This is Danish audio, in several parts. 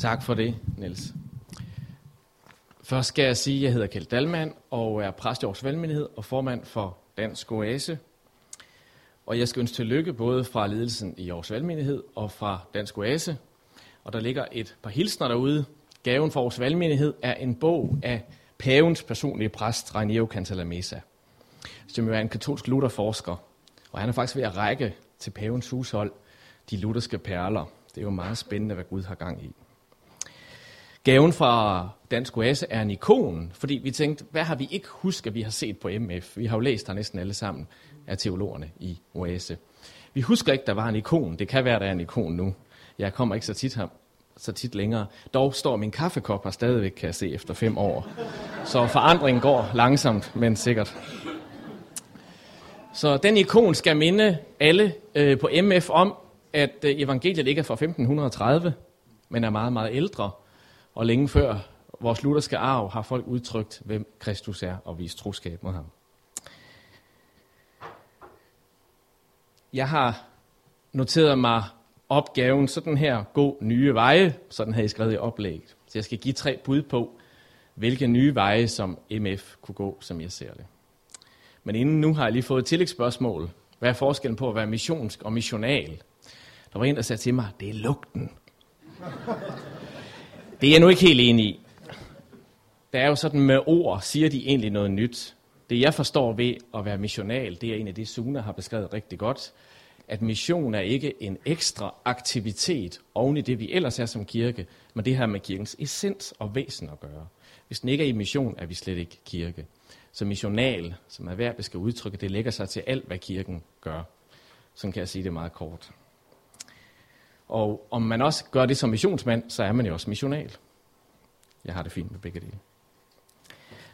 Tak for det, Niels. Først skal jeg sige, at jeg hedder Kjeld Dalman og er præst i Aarhus Valgmenighed og formand for Dansk Oase. Og jeg skal ønske tillykke både fra ledelsen i Aarhus Valgmenighed og fra Dansk Oase. Og der ligger et par hilsner derude. Gaven for Aarhus Valgmenighed er en bog af pavens personlige præst, Raniero Cantalamessa, som jo er en katolsk lutherforsker. Og han er faktisk ved at række til pavens hushold de lutherske perler. Det er jo meget spændende, hvad Gud har gang i. Gaven fra Dansk Oase er en ikon, fordi vi tænkte, hvad har vi ikke husket, vi har set på MF? Vi har jo læst her næsten alle sammen af teologerne i Oase. Vi husker ikke, der var en ikon. Det kan være, der er en ikon nu. Jeg kommer ikke så tit her, så tit længere. Dog står min kaffekop her stadigvæk, kan jeg se, efter fem år. Så forandringen går langsomt, men sikkert. Så den ikon skal minde alle øh, på MF om, at øh, evangeliet ikke er fra 1530, men er meget, meget ældre. Og længe før vores lutherske arv har folk udtrykt, hvem Kristus er og vist troskab mod ham. Jeg har noteret mig opgaven sådan her, gå nye veje, sådan havde jeg skrevet i oplægget. Så jeg skal give tre bud på, hvilke nye veje, som MF kunne gå, som jeg ser det. Men inden nu har jeg lige fået et tillægsspørgsmål. Hvad er forskellen på at være missionsk og missional? Der var en, der sagde til mig, det er lugten. Det er jeg nu ikke helt enig i. Der er jo sådan med ord, siger de egentlig noget nyt. Det jeg forstår ved at være missional, det er en af det, Suna har beskrevet rigtig godt, at mission er ikke en ekstra aktivitet oven i det, vi ellers er som kirke, men det her med kirkens essens og væsen at gøre. Hvis den ikke er i mission, er vi slet ikke kirke. Så missional, som er værd, skal udtrykke, det lægger sig til alt, hvad kirken gør. Sådan kan jeg sige det meget kort. Og om man også gør det som missionsmand, så er man jo også missional. Jeg har det fint med begge dele.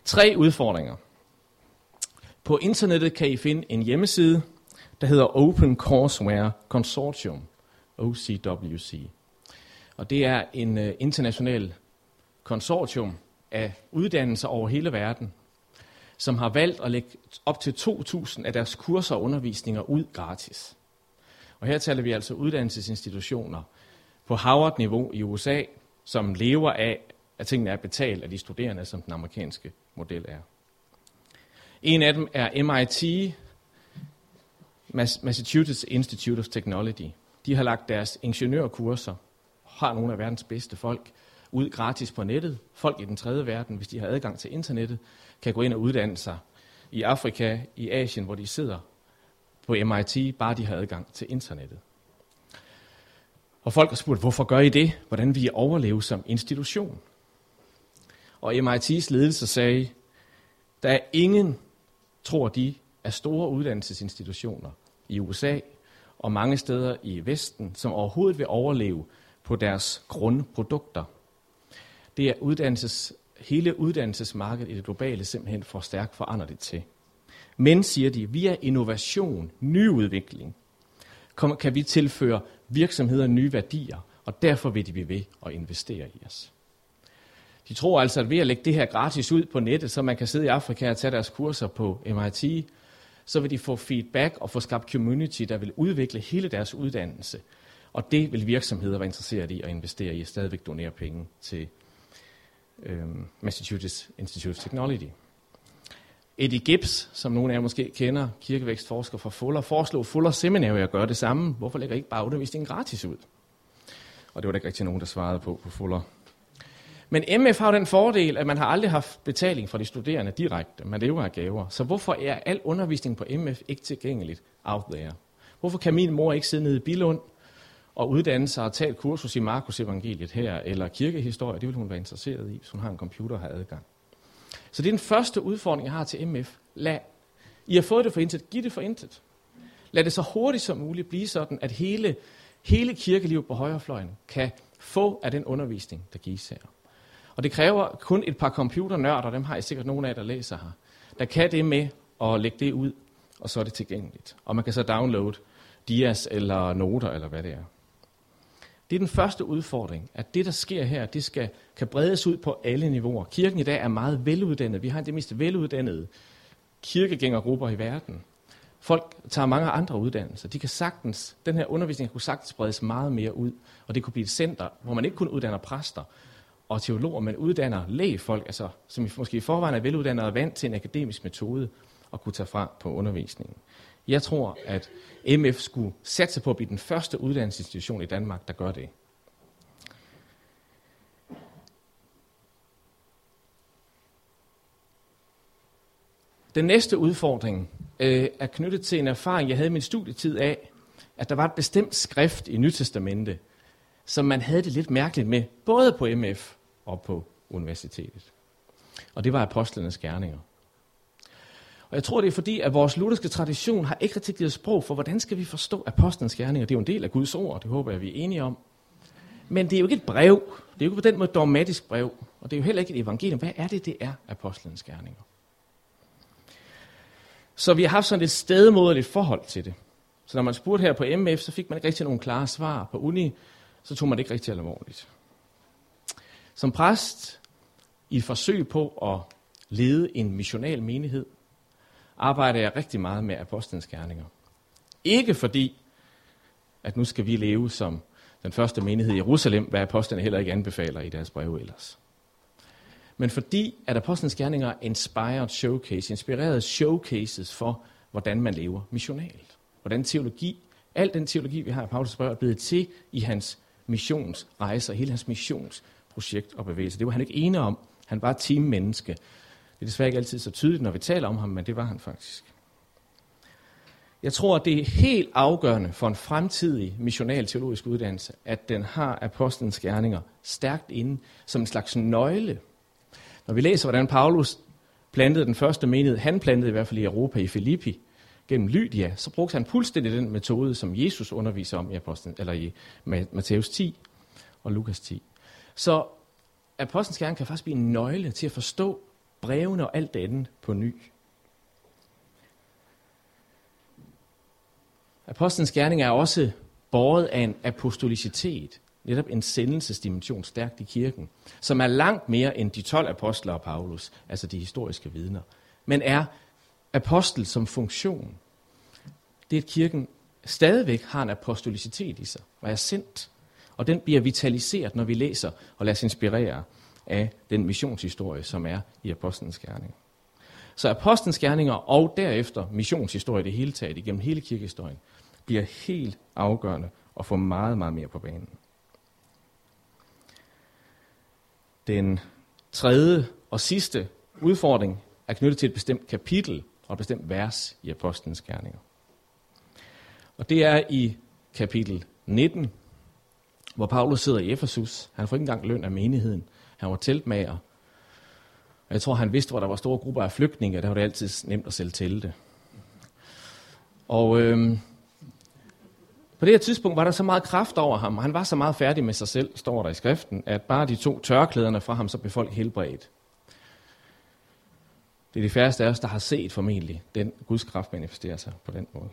Tre udfordringer. På internettet kan I finde en hjemmeside, der hedder Open Courseware Consortium, OCWC. Og det er en uh, international konsortium af uddannelser over hele verden, som har valgt at lægge op til 2.000 af deres kurser og undervisninger ud gratis. Og her taler vi altså uddannelsesinstitutioner på Harvard-niveau i USA, som lever af, at tingene er betalt af de studerende, som den amerikanske model er. En af dem er MIT, Massachusetts Institute of Technology. De har lagt deres ingeniørkurser, har nogle af verdens bedste folk, ud gratis på nettet. Folk i den tredje verden, hvis de har adgang til internettet, kan gå ind og uddanne sig i Afrika, i Asien, hvor de sidder på MIT, bare de har adgang til internettet. Og folk har spurgt, hvorfor gør I det? Hvordan vil I overleve som institution? Og MIT's ledelse sagde, der er ingen, tror de, af store uddannelsesinstitutioner i USA og mange steder i Vesten, som overhovedet vil overleve på deres grundprodukter. Det er uddannelses, hele uddannelsesmarkedet i det globale simpelthen for stærkt forandret til. Men, siger de, via innovation, nyudvikling, kan vi tilføre virksomheder nye værdier, og derfor vil de blive ved at investere i os. De tror altså, at ved at lægge det her gratis ud på nettet, så man kan sidde i Afrika og tage deres kurser på MIT, så vil de få feedback og få skabt community, der vil udvikle hele deres uddannelse. Og det vil virksomheder være interesseret i at investere i, og stadigvæk donere penge til øhm, Massachusetts Institute of Technology. Eddie Gibbs, som nogle af jer måske kender, kirkevækstforsker fra Fuller, foreslog Fuller Seminary at gøre det samme. Hvorfor lægger I ikke bare undervisningen gratis ud? Og det var der ikke rigtig nogen, der svarede på på Fuller. Men MF har jo den fordel, at man har aldrig haft betaling fra de studerende direkte. Man lever af gaver. Så hvorfor er al undervisning på MF ikke tilgængeligt out there? Hvorfor kan min mor ikke sidde nede i Bilund og uddanne sig og tage et kursus i Markus evangeliet her, eller kirkehistorie? Det vil hun være interesseret i, hvis hun har en computer og har adgang. Så det er den første udfordring, jeg har til MF. Lad, I har fået det for intet, giv det for intet. Lad det så hurtigt som muligt blive sådan, at hele, hele kirkelivet på højrefløjen kan få af den undervisning, der gives her. Og det kræver kun et par computernørder, dem har I sikkert nogen af der læser her, der kan det med at lægge det ud, og så er det tilgængeligt. Og man kan så downloade dias eller noter, eller hvad det er. Det er den første udfordring, at det, der sker her, det skal, kan bredes ud på alle niveauer. Kirken i dag er meget veluddannet. Vi har de mest veluddannede kirkegængergrupper i verden. Folk tager mange andre uddannelser. De kan sagtens, den her undervisning kunne sagtens spredes meget mere ud, og det kunne blive et center, hvor man ikke kun uddanner præster og teologer, men uddanner lægefolk, altså, som måske i forvejen er veluddannede og vant til en akademisk metode og kunne tage fra på undervisningen. Jeg tror, at MF skulle satse på at blive den første uddannelsesinstitution i Danmark, der gør det. Den næste udfordring øh, er knyttet til en erfaring, jeg havde i min studietid af, at der var et bestemt skrift i Nytestamente, som man havde det lidt mærkeligt med, både på MF og på universitetet. Og det var apostlenes gerninger. Og jeg tror, det er fordi, at vores lutherske tradition har ikke rigtig givet sprog for, hvordan skal vi forstå apostlenes gerninger. Det er jo en del af Guds ord, det håber jeg, vi er enige om. Men det er jo ikke et brev. Det er jo ikke på den måde dogmatisk brev. Og det er jo heller ikke et evangelium. Hvad er det, det er, apostlenes gerninger? Så vi har haft sådan et stedmoderligt forhold til det. Så når man spurgte her på MF, så fik man ikke rigtig nogen klare svar. På uni, så tog man det ikke rigtig alvorligt. Som præst, i et forsøg på at lede en missional menighed, arbejder jeg rigtig meget med apostlenes gerninger. Ikke fordi, at nu skal vi leve som den første menighed i Jerusalem, hvad apostlene heller ikke anbefaler i deres breve ellers men fordi at Apostlenes Gerninger er inspired showcase, inspireret showcases for, hvordan man lever missionalt. Hvordan teologi, al den teologi, vi har i Paulus brev, er blevet til i hans missionsrejser, hele hans missionsprojekt og bevægelse. Det var han ikke enig om. Han var et teammenneske. Det er desværre ikke altid så tydeligt, når vi taler om ham, men det var han faktisk. Jeg tror, at det er helt afgørende for en fremtidig missional teologisk uddannelse, at den har apostlens gerninger stærkt inde som en slags nøgle når vi læser, hvordan Paulus plantede den første menighed, han plantede i hvert fald i Europa, i Filippi, gennem Lydia, så brugte han fuldstændig den metode, som Jesus underviser om i, Apostlen, eller i Matthæus 10 og Lukas 10. Så Apostlenes gerning kan faktisk blive en nøgle til at forstå brevene og alt det andet på ny. Apostlenes gerning er også båret af en apostolicitet netop en sendelsesdimension stærkt i kirken, som er langt mere end de 12 apostler og Paulus, altså de historiske vidner, men er apostel som funktion. Det er, at kirken stadigvæk har en apostolicitet i sig, og er sendt. Og den bliver vitaliseret, når vi læser og lader os inspirere af den missionshistorie, som er i Apostlenes Gerning. Så Apostlenes Gerninger og derefter missionshistorie det hele taget igennem hele kirkehistorien bliver helt afgørende og får meget, meget mere på banen. Den tredje og sidste udfordring er knyttet til et bestemt kapitel og et bestemt vers i Apostlenes Gerninger. Og det er i kapitel 19, hvor Paulus sidder i Efesus. Han får ikke engang løn af menigheden. Han var teltmager. Og jeg tror, han vidste, hvor der var store grupper af flygtninge, der var det altid nemt at sælge telte. Og øhm, på det her tidspunkt var der så meget kraft over ham, og han var så meget færdig med sig selv, står der i skriften, at bare de to tørklæderne fra ham, så blev folk helbredt. Det er de færreste af os, der har set formentlig den Guds kraft manifestere sig på den måde.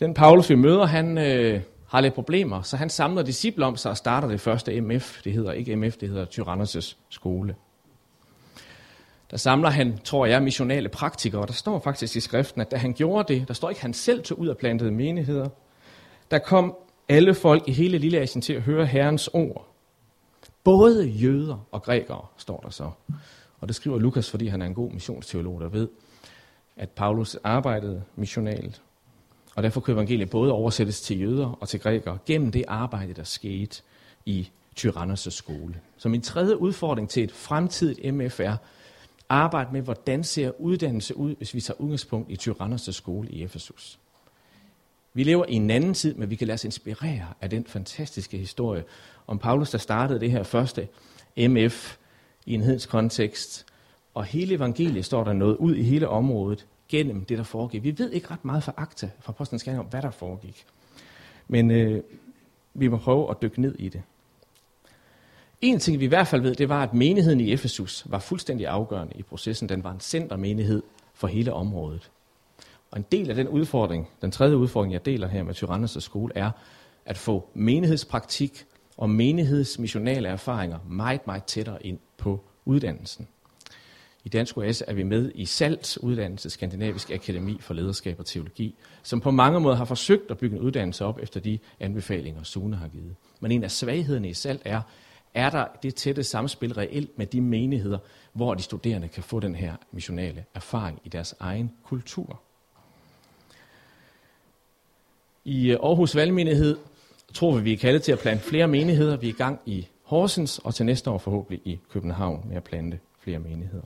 Den Paulus, vi møder, han øh, har lidt problemer, så han samler disciple om sig og starter det første MF. Det hedder ikke MF, det hedder Tyrannos' skole der samler han, tror jeg, missionale praktikere. Der står faktisk i skriften, at da han gjorde det, der står ikke, at han selv tog ud og plantede menigheder. Der kom alle folk i hele Lille Asien til at høre Herrens ord. Både jøder og grækere, står der så. Og det skriver Lukas, fordi han er en god missionsteolog, der ved, at Paulus arbejdede missionalt. Og derfor kunne evangeliet både oversættes til jøder og til grækere gennem det arbejde, der skete i Tyrannos' skole. Så min tredje udfordring til et fremtidigt MFR arbejde med, hvordan ser uddannelse ud, hvis vi tager udgangspunkt i Tyrannos' skole i Efesus. Vi lever i en anden tid, men vi kan lade os inspirere af den fantastiske historie om Paulus, der startede det her første MF i en hedens kontekst. Og hele evangeliet står der noget ud i hele området gennem det, der foregik. Vi ved ikke ret meget fra Akta, fra Postens om, hvad der foregik. Men øh, vi må prøve at dykke ned i det. En ting, vi i hvert fald ved, det var, at menigheden i Efesus var fuldstændig afgørende i processen. Den var en centermenighed for hele området. Og en del af den udfordring, den tredje udfordring, jeg deler her med Tyrannos skole, er at få menighedspraktik og menighedsmissionale erfaringer meget, meget tættere ind på uddannelsen. I Dansk OS er vi med i SALT, Uddannelse Skandinavisk Akademi for Lederskab og Teologi, som på mange måder har forsøgt at bygge en uddannelse op efter de anbefalinger, Sune har givet. Men en af svaghederne i SALT er, er der det tætte samspil reelt med de menigheder, hvor de studerende kan få den her missionale erfaring i deres egen kultur. I øh, Aarhus Valgmenighed tror vi, vi er kaldet til at plante flere menigheder. Vi er i gang i Horsens, og til næste år forhåbentlig i København med at plante flere menigheder.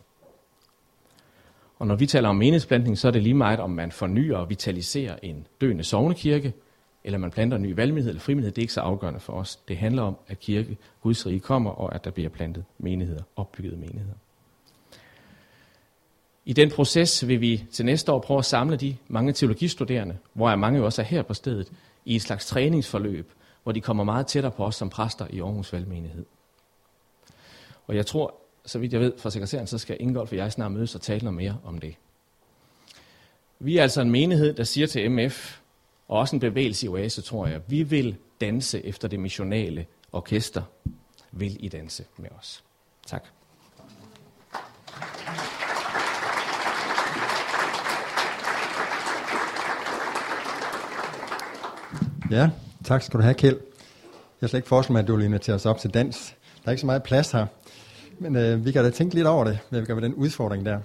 Og når vi taler om menighedsplantning, så er det lige meget, om man fornyer og vitaliserer en døende sovnekirke, eller man planter en ny valgmenighed eller frimenighed. Det er ikke så afgørende for os. Det handler om, at kirke, Guds rige kommer, og at der bliver plantet menigheder, opbyggede menigheder. I den proces vil vi til næste år prøve at samle de mange teologistuderende, hvor mange jo også er her på stedet, i et slags træningsforløb, hvor de kommer meget tættere på os som præster i Aarhus Valgmenighed. Og jeg tror, så vidt jeg ved fra sekretæren, så skal Ingolf og jeg snart mødes og tale noget mere om det. Vi er altså en menighed, der siger til MF, og også en bevægelse i Oase, tror jeg, vi vil danse efter det missionale orkester. Vil I danse med os? Tak. Ja, tak skal du have, Kjeld. Jeg har slet ikke forestillet mig, at du vil invitere os op til dans. Der er ikke så meget plads her. Men øh, vi kan da tænke lidt over det, hvad vi gør med den udfordring der.